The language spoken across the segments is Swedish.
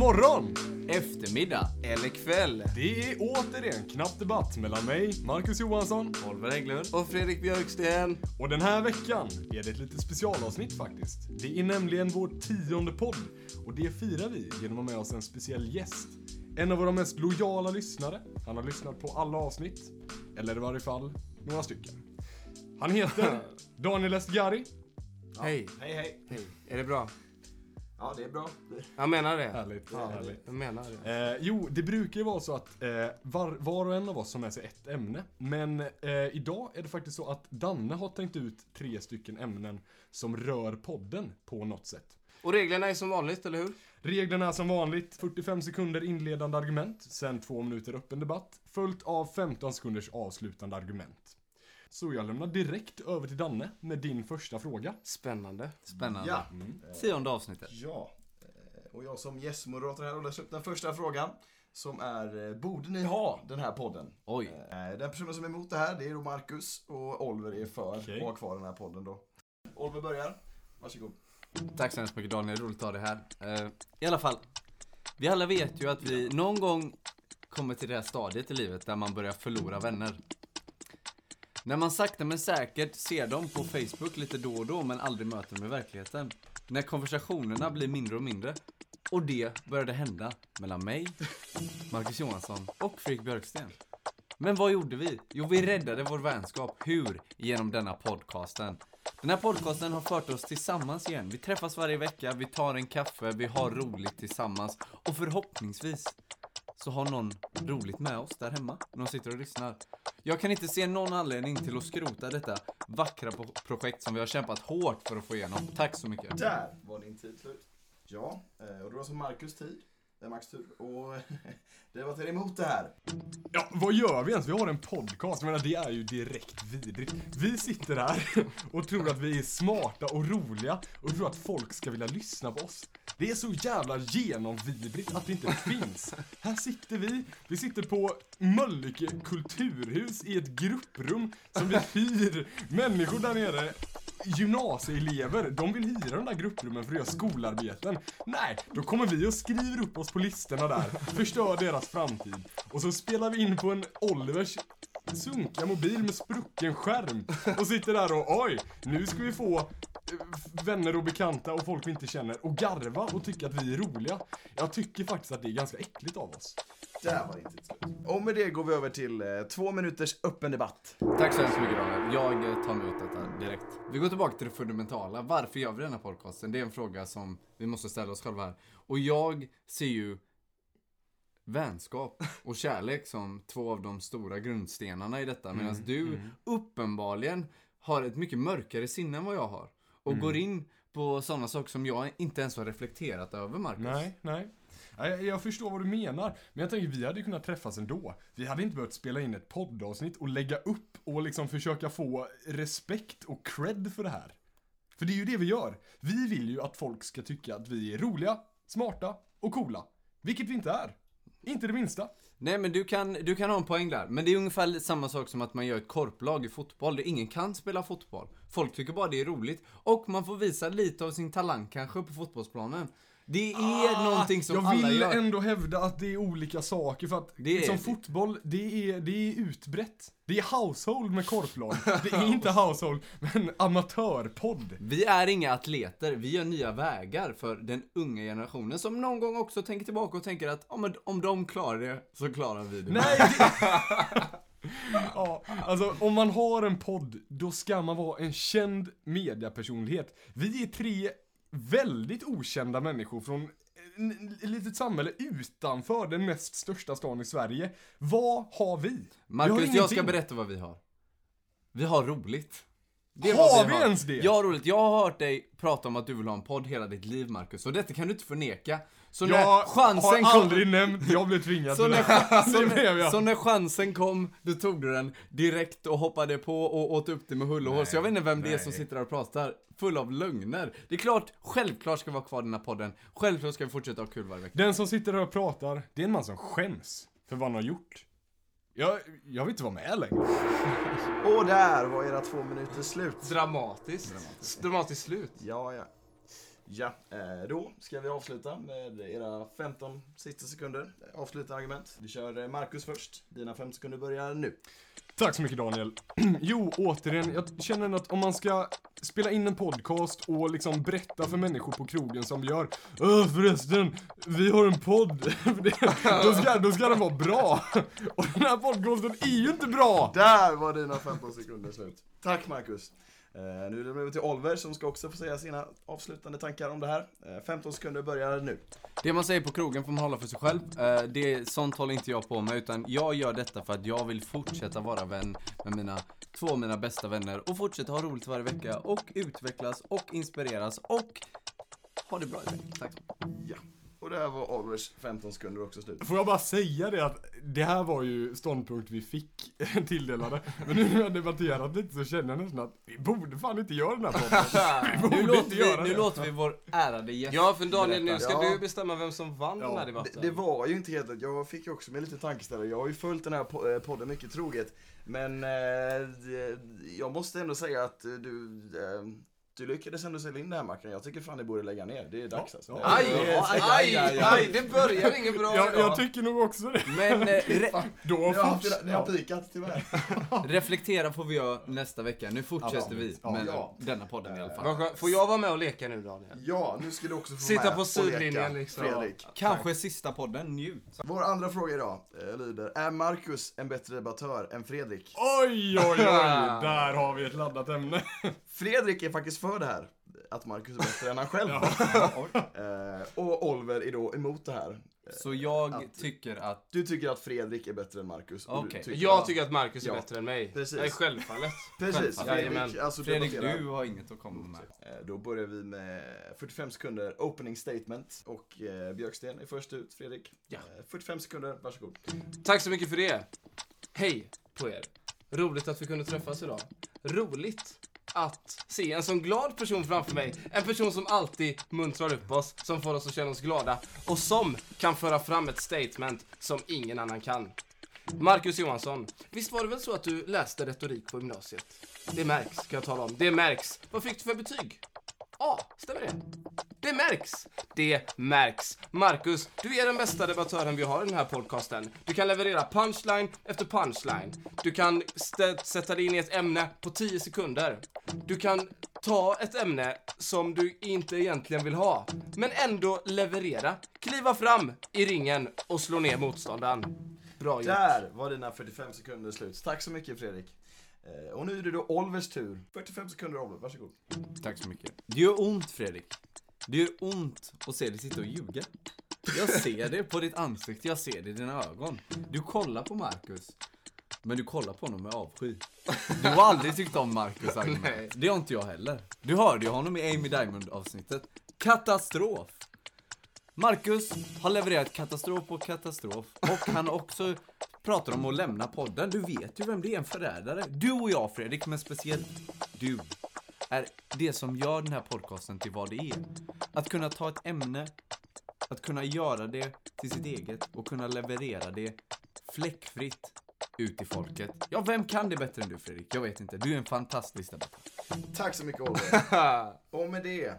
morgon! Eftermiddag eller kväll. Det är återigen Knapp Debatt mellan mig, Marcus Johansson, Oliver Hägglund och Fredrik Björksten. och den här veckan är det ett litet specialavsnitt faktiskt. Det är nämligen vår tionde podd och det firar vi genom att ha med oss en speciell gäst. En av våra mest lojala lyssnare. Han har lyssnat på alla avsnitt, eller i varje fall några stycken. Han heter Daniel Esgari. Hej. Hej hej. Hej. Är det bra? Ja, det är bra. Jag menar det. Härligt, härligt. Jag menar det. Eh, jo, det brukar ju vara så att eh, var, var och en av oss har med sig ett ämne. Men eh, idag är det faktiskt så att Danne har tänkt ut tre stycken ämnen som rör podden på något sätt. Och reglerna är som vanligt, eller hur? Reglerna är som vanligt 45 sekunder inledande argument, sen 2 minuter öppen debatt, följt av 15 sekunders avslutande argument. Så jag lämnar direkt över till Danne med din första fråga. Spännande. Spännande. Ja. Tionde avsnittet. Ja. Eh, Och jag som gästmoderator här och läser upp den första frågan. Som är, eh, borde ni ha den här podden? Oj. Eh, Den personen som är emot det här, det är då Marcus och Oliver är för att ha kvar den här podden då. Oliver börjar. Varsågod. Tack så hemskt mycket Daniel, roligt att ha dig här. I alla fall, vi alla vet ju att vi någon gång kommer till det här stadiet i livet där man börjar förlora vänner. När man sakta men säkert ser dem på Facebook lite då och då men aldrig möter dem i verkligheten. När konversationerna blir mindre och mindre. Och det började hända mellan mig, Marcus Johansson och Fredrik Björksten. Men vad gjorde vi? Jo, vi räddade vår vänskap. Hur? Genom denna podcasten. Den här podcasten har fört oss tillsammans igen. Vi träffas varje vecka, vi tar en kaffe, vi har roligt tillsammans. Och förhoppningsvis så har någon roligt med oss där hemma. Någon sitter och lyssnar. Jag kan inte se någon anledning till att skrota detta vackra pro- projekt som vi har kämpat hårt för att få igenom. Tack så mycket. Där var din tid slut. Ja, eh, och det var som Marcus tid. Det är Max tur. Och det var till emot det här. Ja, vad gör vi ens? Vi har en podcast, jag menar det är ju direkt vidrigt. Vi sitter här och tror att vi är smarta och roliga och tror att folk ska vilja lyssna på oss. Det är så jävla genomvidrigt att det inte finns. Här sitter vi, vi sitter på Mölnlycke kulturhus i ett grupprum som vi hyr människor där nere gymnasieelever, de vill hyra de där grupprummen för att göra skolarbeten. Nej, då kommer vi och skriver upp oss på listorna där, förstör deras framtid. Och så spelar vi in på en Olivers sunkiga mobil med sprucken skärm och sitter där och oj, nu ska vi få eh, vänner och bekanta och folk vi inte känner och garva och tycka att vi är roliga. Jag tycker faktiskt att det är ganska äckligt av oss. Där var din tid slut. Och med det går vi över till eh, två minuters öppen debatt. Tack så hemskt mycket Daniel. Jag eh, tar emot detta direkt. Vi går tillbaka till det fundamentala. Varför gör vi den här podcasten? Det är en fråga som vi måste ställa oss själva här. Och jag ser ju vänskap och kärlek som två av de stora grundstenarna i detta. Medan du uppenbarligen har ett mycket mörkare sinne än vad jag har. Och går in på sådana saker som jag inte ens har reflekterat över, Marcus. Nej, nej. Jag förstår vad du menar, men jag tänker vi hade kunnat träffas ändå. Vi hade inte behövt spela in ett poddavsnitt och lägga upp och liksom försöka få respekt och cred för det här. För det är ju det vi gör. Vi vill ju att folk ska tycka att vi är roliga, smarta och coola. Vilket vi inte är. Inte det minsta. Nej men du kan, du kan ha en poäng där. Men det är ungefär samma sak som att man gör ett korplag i fotboll. Där ingen kan spela fotboll. Folk tycker bara det är roligt. Och man får visa lite av sin talang kanske på fotbollsplanen. Det är någonting som Ah, jag alla vill gör. ändå hävda att det är olika saker för att Det är liksom fotboll, det är, det är utbrett. Det är household med korplag. Det är inte household med en amatörpodd. Vi är inga atleter, vi gör nya vägar för den unga generationen som någon gång också tänker tillbaka och tänker att om, om de klarar det så klarar vi det. Nej! Ja, alltså om man har en podd, då ska man vara en känd mediapersonlighet. Vi är tre väldigt okända människor från ett litet samhälle utanför den näst största stan i Sverige. Vad har vi? vi har Marcus, jag ska berätta vad vi har. Vi har roligt. Det Har vi ens det? Har roligt. Jag har hört dig prata om att du vill ha en podd hela ditt liv, Marcus. Och detta kan du inte förneka. Så när Jag chansen har kom... aldrig nämnt, jag blev tvingad Så till när, det. så, när, så när chansen kom, då tog du den direkt och hoppade på och åt upp det med hull och hår. Så jag vet inte vem det är som nej. sitter där och pratar full av lögner. Det är klart, självklart ska vi ha kvar den här podden. Självklart ska vi fortsätta ha kul varje vecka. Den som sitter där och pratar, det är en man som skäms för vad han har gjort. Jag, jag vill inte vara med längre. Och där var era två minuter slut. Dramatiskt. Dramatiskt slut. Ja, ja. Ja, eh, då ska vi avsluta med era 15 sista sekunder. Avslutande argument. Vi kör eh, Marcus först. Dina 5 sekunder börjar nu. Tack så mycket Daniel. Jo, återigen, jag känner att om man ska spela in en podcast och liksom berätta för människor på krogen som vi gör Öh förresten, vi har en podd. Då, ska, då ska den vara bra. Och den här podcasten är ju inte bra. Där var dina 15 sekunder slut. Tack Marcus. Eh, nu är det över till Oliver som ska också få säga sina avslutande tankar om det här. Eh, 15 sekunder börjar nu. Det man säger på krogen får man hålla för sig själv. Eh, det, sånt håller inte jag på med, utan jag gör detta för att jag vill fortsätta vara vän med mina två av mina bästa vänner och fortsätta ha roligt varje vecka och utvecklas och inspireras och ha det bra i veckan. Tack. Ja. Och där var Olivers 15 sekunder också slut. Får jag bara säga det att det här var ju ståndpunkt vi fick tilldelade. Men nu när jag har debatterat lite så känner jag nästan att vi borde fan inte göra den här podden. Vi Nu borde låter, inte vi, göra nu det. låter vi vår ärade gäst Ja, för Daniel, nu ska Ja. du bestämma vem som vann Ja, den här det- debatten. Det, det var ju inte helt. Jag fick ju också med lite tankeställare. Jag har ju följt den här eh, podden mycket troget. Men eh, jag måste ändå säga att eh, du, eh, du lyckades ändå sälja in det här Mackan. Jag tycker fan ni borde lägga ner. Det är dags Ja, alltså. ja. Aj, aj, aj, aj, aj, det börjar inget bra Jag, idag. jag tycker nog också det. Men eh, re, Då Ni har, haft, forts- ni har pikat tyvärr. reflektera får vi göra nästa vecka. Nu fortsätter Ja, vi med ja. denna podden i alla fall. Får jag vara med och leka nu Daniel? Ja, nu ska du också få Sitta med på sidlinjen, liksom. Fredrik. Kanske sista podden, njut. Vår andra fråga idag eh, lyder, är Marcus en bättre debattör än Fredrik? Oj, oj, oj. Där har vi ett laddat ämne. Fredrik är faktiskt för det här, att Marcus är bättre än han själv. Eh, och Oliver är då emot det här. Så jag Att- tycker att Du tycker att Fredrik är bättre än Marcus. och du Okej. tycker Jag att- tycker att Marcus är Ja, bättre än mig. precis. Nej, självfallet. Precis, Självfallet. Fredrik, Jajamän. alltså Fredrik, du har inget att komma med. Eh, Då börjar vi med 45 sekunder opening statement. Och eh, Björksten är först ut, Fredrik. Ja. Eh, 45 sekunder, varsågod. Tack så mycket för det. Hej på er. Roligt att vi kunde träffas idag. Roligt att se en sån glad person framför mig. En person som alltid muntrar upp oss, som får oss att känna oss glada och som kan föra fram ett statement som ingen annan kan. Marcus Johansson, visst var det väl så att du läste retorik på gymnasiet? Det märks, kan jag tala om. Det märks. Vad fick du för betyg? Ja, stämmer det? Det märks! Det märks! Marcus, du är den bästa debattören vi har i den här podcasten. Du kan leverera punchline efter punchline. Du kan sätta dig in i ett ämne på 10 sekunder. Du kan ta ett ämne som du inte egentligen vill ha, men ändå leverera. Kliva fram i ringen och slå ner motståndaren. Bra gjort. Där var dina 45 sekunder slut. Tack så mycket Fredrik. Eh, Och nu är det då Olvers tur. 45 sekunder Oliver, varsågod. Tack så mycket. Det gör ont Fredrik. Det gör ont att se dig sitta och ljuga. Jag ser det på ditt ansikte, jag ser det i dina ögon. Du kollar på Marcus. Men du kollar på honom med avsky. Du har aldrig tyckt om Marcus argument. Det har inte jag heller. Du hörde ju honom i Amy Diamond avsnittet. Katastrof! Marcus har levererat katastrof på katastrof och han har också pratar om att lämna podden. Du vet ju vem det är, en förrädare. Du och jag Fredrik, men speciellt du är det som gör den här podcasten till vad det är. Att kunna ta ett ämne, att kunna göra det till sitt eget och kunna leverera det fläckfritt ut till folket. Ja, vem kan det bättre än du Fredrik? Jag vet inte. Du är en fantastisk debattör. Tack så mycket Oliver. Och med det eh,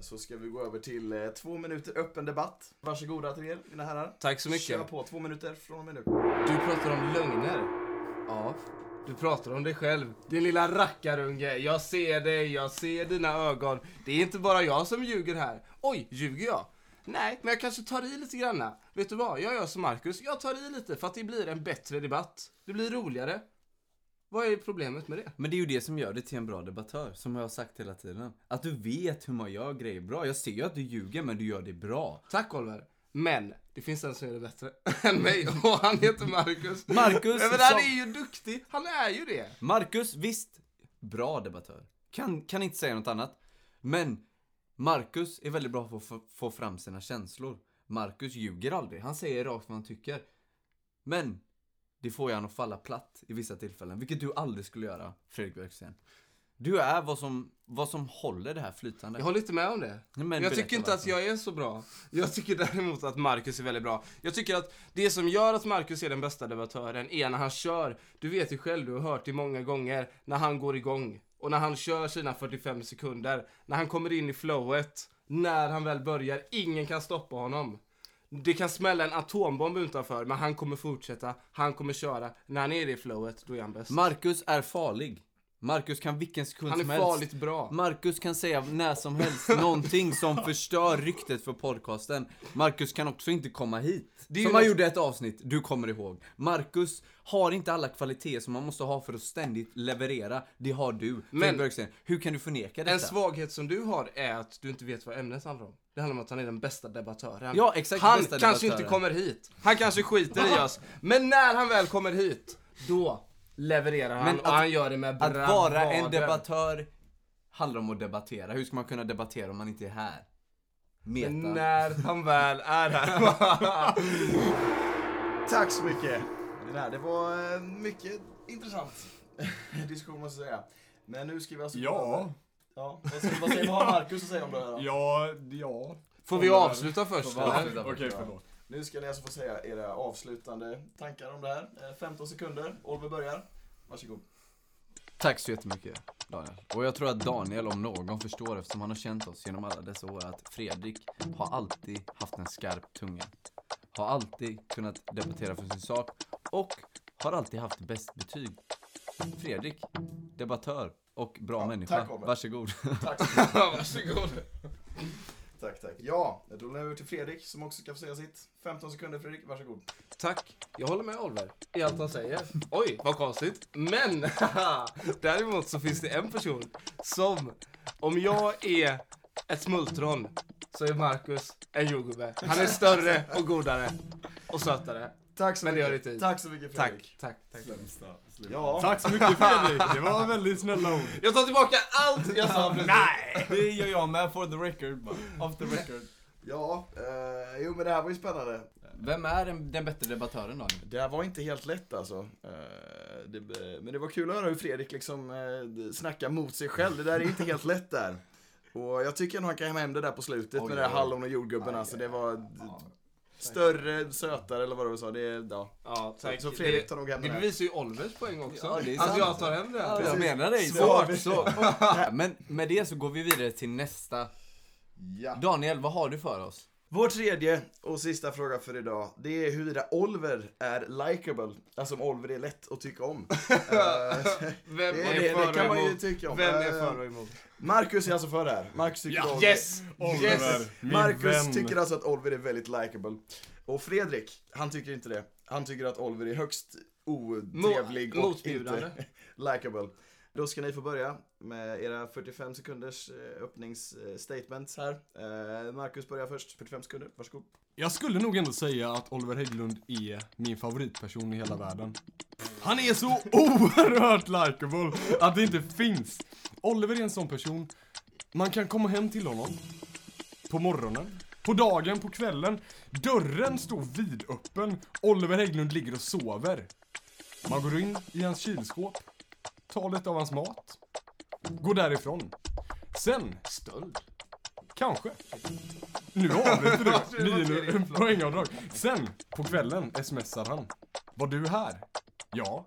så ska vi gå över till eh, två minuter öppen debatt. Varsågoda till er, mina herrar. Tack så mycket. Kör på, två minuter från och med nu. Du pratar om lögner. Du pratar om dig själv. Din lilla rackarunge. Jag ser dig, jag ser dina ögon. Det är inte bara jag som ljuger här. Oj, ljuger jag? Nej, men jag kanske tar i lite granna. Vet du vad? Jag gör som Marcus. Jag tar i lite för att det blir en bättre debatt. Det blir roligare. Vad är problemet med det? Men det är ju det som gör dig till en bra debattör, som jag har sagt hela tiden. Att du vet hur man gör grejer bra. Jag ser ju att du ljuger, men du gör det bra. Tack Oliver. Men det finns en som gör det bättre än mig och han heter Marcus. Marcus Men han som- är ju duktig. Han är ju det. Marcus, visst, bra debattör. Kan, kan inte säga något annat. Men Marcus är väldigt bra på att få, fram sina känslor. Marcus ljuger aldrig. Han säger rakt vad han tycker. Men det får ju han att falla platt i vissa tillfällen, vilket du aldrig skulle göra, Fredrik Björksten. Du är vad som, vad som håller det här flytande. Jag håller inte med om det. Men jag tycker inte varför. att jag är så bra. Jag tycker däremot att Marcus är väldigt bra. Jag tycker att det som gör att Marcus är den bästa debattören är när han kör. Du vet ju själv, du har hört det många gånger, när han går igång. Och när han kör sina 45 sekunder, när han kommer in i flowet, När han väl börjar, ingen kan stoppa honom. Det kan smälla en atombomb utanför, men han kommer fortsätta. Han kommer köra. När han är i det flowet, då är han bäst. Marcus är farlig. Marcus kan vilken sekund Han är som helst. farligt bra. Marcus kan säga när som helst någonting som förstör ryktet för podcasten. Marcus kan också inte komma hit. Det är som han något- gjorde ett avsnitt, du kommer ihåg. Marcus har inte alla kvaliteter som man måste ha för att ständigt leverera. Det har du. Men- hur kan du förneka detta? En svaghet som du har är att du inte vet vad ämnet handlar om. Det handlar om att han är den bästa debattören. Ja, exakt, Han kanske debattören. inte kommer hit. Han kanske skiter i oss. Men när han väl kommer hit, då levererar han Men och att- han gör det med Att bravader. vara en debattör handlar om att debattera. Hur ska man kunna debattera om man inte är här? Meta. Men när han väl är här. Tack så mycket. Det, där, det var eh, mycket intressant diskussion måste jag säga. Men nu ska vi alltså... Ja. ja vad, säger, vad säger vad har Marcus att säga om det här då? Ja, ja. Får vi avsluta först? Okej, förlåt. Nu ska ni alltså få säga era avslutande tankar om det här. Eh, 15 sekunder. Oliver börjar. Varsågod. Tack så jättemycket Daniel. Och jag tror att Daniel om någon förstår eftersom han har känt oss genom alla dessa år att Fredrik har alltid haft en skarp tunga. Har alltid kunnat debattera för sin sak och har alltid haft bäst betyg. Fredrik, debattör och bra Ja, människa. tack, Oliver. Varsågod. Tack. Varsågod tack, tack. Ja, då lämnar vi över till Fredrik som också ska få säga sitt. 15 sekunder Fredrik, varsågod. Tack. Jag håller med Oliver i allt han säger. Oj, vad konstigt. Men däremot så finns det en person som, om jag är ett smultron, så är Marcus en jordgubbe. Han är större och godare och sötare. Tack så Men det mycket. det tid. Tack så mycket Fredrik. Tack, tack, tack. Ja. Tack så mycket Fredrik, det var väldigt snälla ord. Jag tar tillbaka allt jag sa precis. Nej! Det gör jag med for the record. Off the record. Ja, eh, jo men det här var ju spännande. Vem är den, den bättre debattören Daniel? Det här var inte helt lätt alltså. Eh, det, men det var kul att höra hur Fredrik liksom eh, snackar mot sig själv. Det där är inte helt lätt där. Och jag tycker nog han kan hem det där på slutet Oj, med det där hallon och jordgubben alltså. Det var d- större, sötare eller vad du sa. Det är, ja. Ja, tack. Så Fredrik tar nog hem det, det bevisar ju Olivers poäng också. Ja, det är sant. jag tar hem det. Ja, jag menar det. Svårt. Så. Men med det så går vi vidare till nästa. Ja. Daniel, vad har du för oss? Vår tredje och sista fråga för idag, det är huruvida Oliver är likable. Alltså om Oliver är lätt att tycka om. Eh, Vem det, är det, för det kan man ju tycka om. Vem är Eh, för och emot? Marcus är alltså för det här. Marcus tycker Ja, Yes! Oliver, Yes! min Marcus vän. tycker alltså att Oliver är väldigt likable. Och Fredrik, han tycker inte det. Han tycker att Oliver är högst otrevlig Mo- och inte likable. Då ska ni få börja med era 45 sekunders eh, öppningsstatements här. Eh, Marcus börjar först, 45 sekunder, varsågod. Jag skulle nog ändå säga att Oliver Hägglund är min favoritperson i hela världen. Han är så oerhört likable att det inte finns. Oliver är en sån person, man kan komma hem till honom på morgonen, på dagen, på kvällen. Dörren står vidöppen, Oliver Hägglund ligger och sover. Man går in i hans kylskåp, tar lite av hans mat, går därifrån. Sen, Stöld. Kanske. Nu avbryter du. Minus poängavdrag. Sen, på kvällen, smsar han. Var du här? Ja.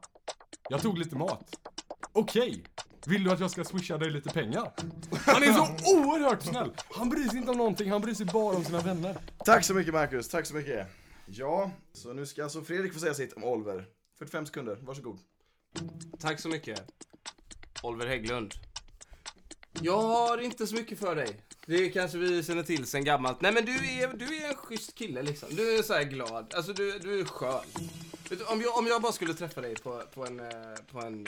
Jag tog lite mat. Okej. Vill du att jag ska swisha dig lite pengar? Han är så oerhört snäll. Han bryr sig inte om någonting, han bryr sig bara om sina vänner. Tack så mycket Marcus, tack så mycket. Ja, så nu ska alltså Fredrik få säga sitt om Oliver. 45 sekunder, varsågod. Tack så mycket. Oliver Hägglund. Jag har inte så mycket för dig. Det kanske vi känner till sen gammalt. Nej men du är, du är en schysst kille liksom. Du är så här glad. Alltså du, du är skön. Vet du, om, jag, om jag bara skulle träffa dig på, på, en, eh, på en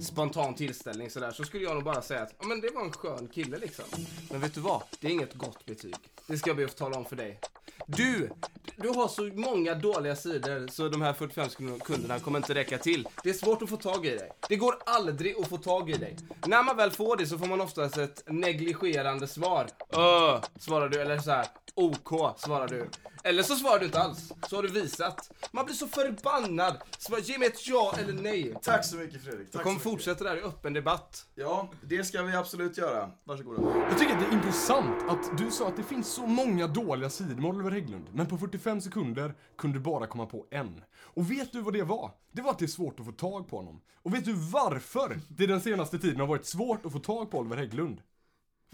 spontan tillställning sådär så skulle jag nog bara säga att ja, men det var en skön kille liksom. Men vet du vad? Det är inget gott betyg. Det ska jag be att få tala om för dig. Du, du har så många dåliga sidor så de här 45 sekunderna kommer inte räcka till. Det är svårt att få tag i dig. Det går aldrig att få tag i dig. När man väl får det så får man oftast ett negligerande svar. Öh, svarar du, eller så här. OK, svarar du. Eller så svarar du inte alls. Så har du visat. Man blir så förbannad. Svar, ge mig ett ja eller nej. Tack så mycket Fredrik. Jag Tack kommer så mycket. fortsätta där i öppen debatt. Ja, det ska vi absolut göra. Varsågoda. Jag tycker att det är intressant att du sa att det finns så många dåliga sidor med Oliver Hägglund, men på 45 sekunder kunde du bara komma på en. Och vet du vad det var? Det var att det är svårt att få tag på honom. Och vet du varför det den senaste tiden har varit svårt att få tag på Oliver Hägglund?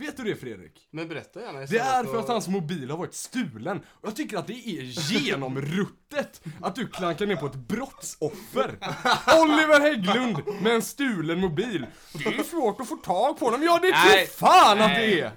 Vet du det Fredrik? Men berätta gärna Det är för att hans mobil har varit stulen. Och jag tycker att det är genomruttet att du klankar ner på ett brottsoffer. Oliver Hägglund med en stulen mobil. Det är svårt att få tag på honom. Ja, det Nej. tror fan att Nej. det är!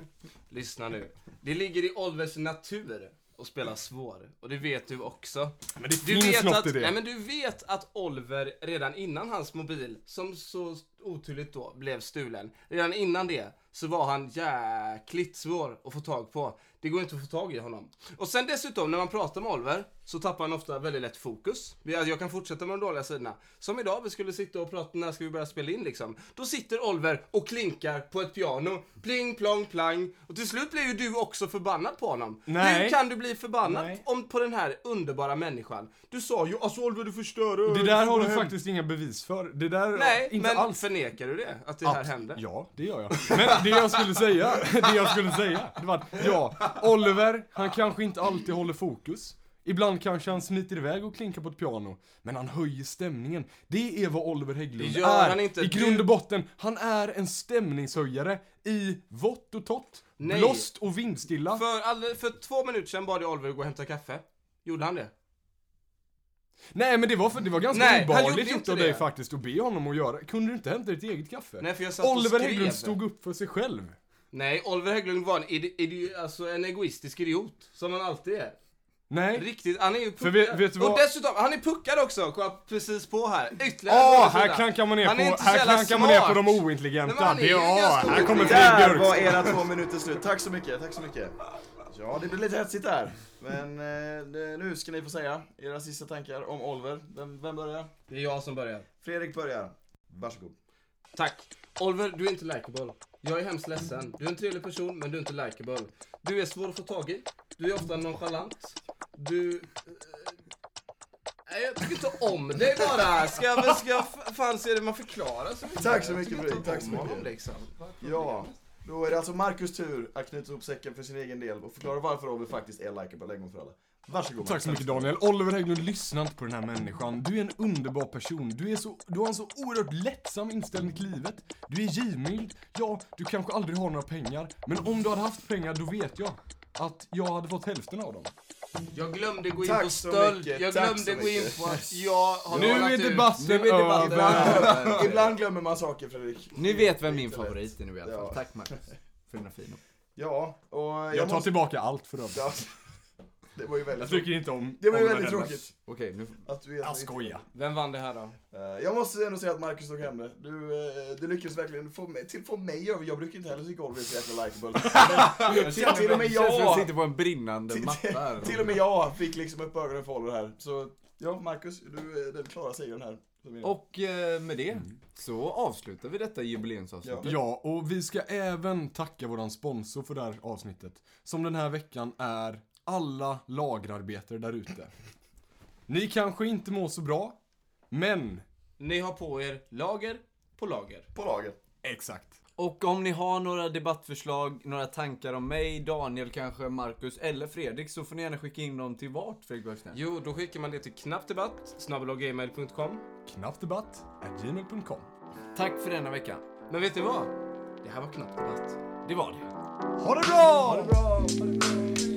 Lyssna nu. Det ligger i Olvers natur att spela svår. Och det vet du också. Men det Du finns vet, något att, i det. nej, men du vet att Oliver redan innan hans mobil, som så otydligt då blev stulen, redan innan det så var han jäkligt svår att få tag på. Det går inte att få tag i honom. Och sen dessutom, när man pratar med Oliver, så tappar han ofta väldigt lätt fokus. Alltså, Jag kan fortsätta med de dåliga sidorna. Som idag, vi skulle sitta och prata, när ska vi börja spela in liksom? Då sitter Oliver och klinkar på ett piano. Pling, plong, plang. Och till slut blir ju du också förbannad på honom. Nej. Hur kan du bli förbannad Nej. om, på den här underbara människan? Du sa ju alltså Oliver du förstör. Det där har du faktiskt inga bevis för. Det där, Nej, inte men alls. Förnekar du det? Att det här Abs- hände? Ja, det gör jag. Men det jag skulle säga, det jag skulle säga, det var att ja, Oliver, han kanske inte alltid håller fokus. Ibland kanske han smiter iväg och klinkar på ett piano. Men han höjer stämningen. Det är vad Oliver Hägglund Det gör är. han inte. I grund och botten, han är en stämningshöjare i vått och. Nej. Blåst och vindstilla. För, alldeles, för två minuter sedan bad jag Oliver gå och hämta kaffe. Gjorde han det? Nej men det var, för, det var ganska Nej, obehagligt gjort av dig faktiskt att be honom att göra. Kunde du inte hämta ditt eget kaffe? Nej, för jag satt Oliver. Hägglund stod upp för sig själv. Nej, Oliver Hägglund var en, idi, idi, alltså en egoistisk idiot. Som han alltid är. Nej. Riktigt, han är ju puckad. vet- vet Och dessutom, han är puckad också. Kolla precis på här. Ytterligare Ja, dålig här klankar man ner Han är på, här klankar man ner på de Nej, ointelligenta. är Det, ju ja, här kommer. Fredrik Där var era två minuter slut. Tack så mycket, tack så mycket. Ja, det blir lite hetsigt där. Men eh, nu ska ni få säga era sista tankar om Oliver. Vem, vem börjar? Det är jag som börjar. Fredrik börjar. Varsågod. Tack. Oliver, du är inte likeable. Jag är hemskt ledsen. Du är en trevlig person, men du är inte likeable. Du är svår att få tag i. Du är ofta nonchalant. Du... eh, Nej, jag tycker inte om dig bara. Ska jag, ska fan se det man förklarar så mycket? Tack så mycket, Fredrik. Tack så mycket. Liksom. Ja, då är det alltså Marcus tur att knyta ihop säcken för sin egen del och förklara varför Oliver faktiskt är likeable en gång för alla. Varsågod. Tack så mycket Daniel. Oliver Hägglund, lyssna inte på den här människan. Du är en underbar person. Du, är så, du har en så oerhört lättsam inställning till livet. Du är givmild. Ja, du kanske aldrig har några pengar. Men om du hade haft pengar, då vet jag att jag hade fått hälften av dem. Jag glömde gå in Tack på stöld. mycket, Jag tack glömde gå in på att jag har Nu är debatten Nu är debatten över. Ibland, ibland glömmer man saker Fredrik. Ni vet vem min favorit är nu i alla fall. Ja. Tack Marcus. För dina fina. Ja, och jag, Jag tar måste... tillbaka allt för övrigt. Ja, det var ju Jag väldigt tycker inte om Det var ju väldigt tråkigt. Okej, nu... Att du är Jag skojar. Vem vann det här då? Eh, Jag måste ändå säga att Marcus tog hem det. Du, eh, du lyckades verkligen få mig, till få mig över. Jag brukar inte heller tycka Oliver är så jäkla likeable. Men till, till och med Det känns som jag, sitter på en brinnande till, matta här. till och med jag fick liksom upp ögonen för Oliver här. Så ja, Marcus, du är den klara segern här. Och eh, med det så avslutar vi detta jubileumsavsnitt. Ja. Ja, och vi ska även tacka våran sponsor för det här avsnittet. Som den här veckan är alla lagerarbetare där ute. Ni kanske inte mår så bra, men... Ni har på er lager på lager. På lager. Exakt. Och om ni har några debattförslag, några tankar om mig, Daniel kanske, Marcus eller Fredrik så får ni gärna skicka in dem till vart, Fredrik Björksten? Jo, då skickar man det till knappdebatt, snabbelaggmail.com. Knappdebatt at gmail.com. Tack för denna vecka. Men vet ni vad? Det här var knappt debatt. Det var det. Ha det bra! Ha det bra!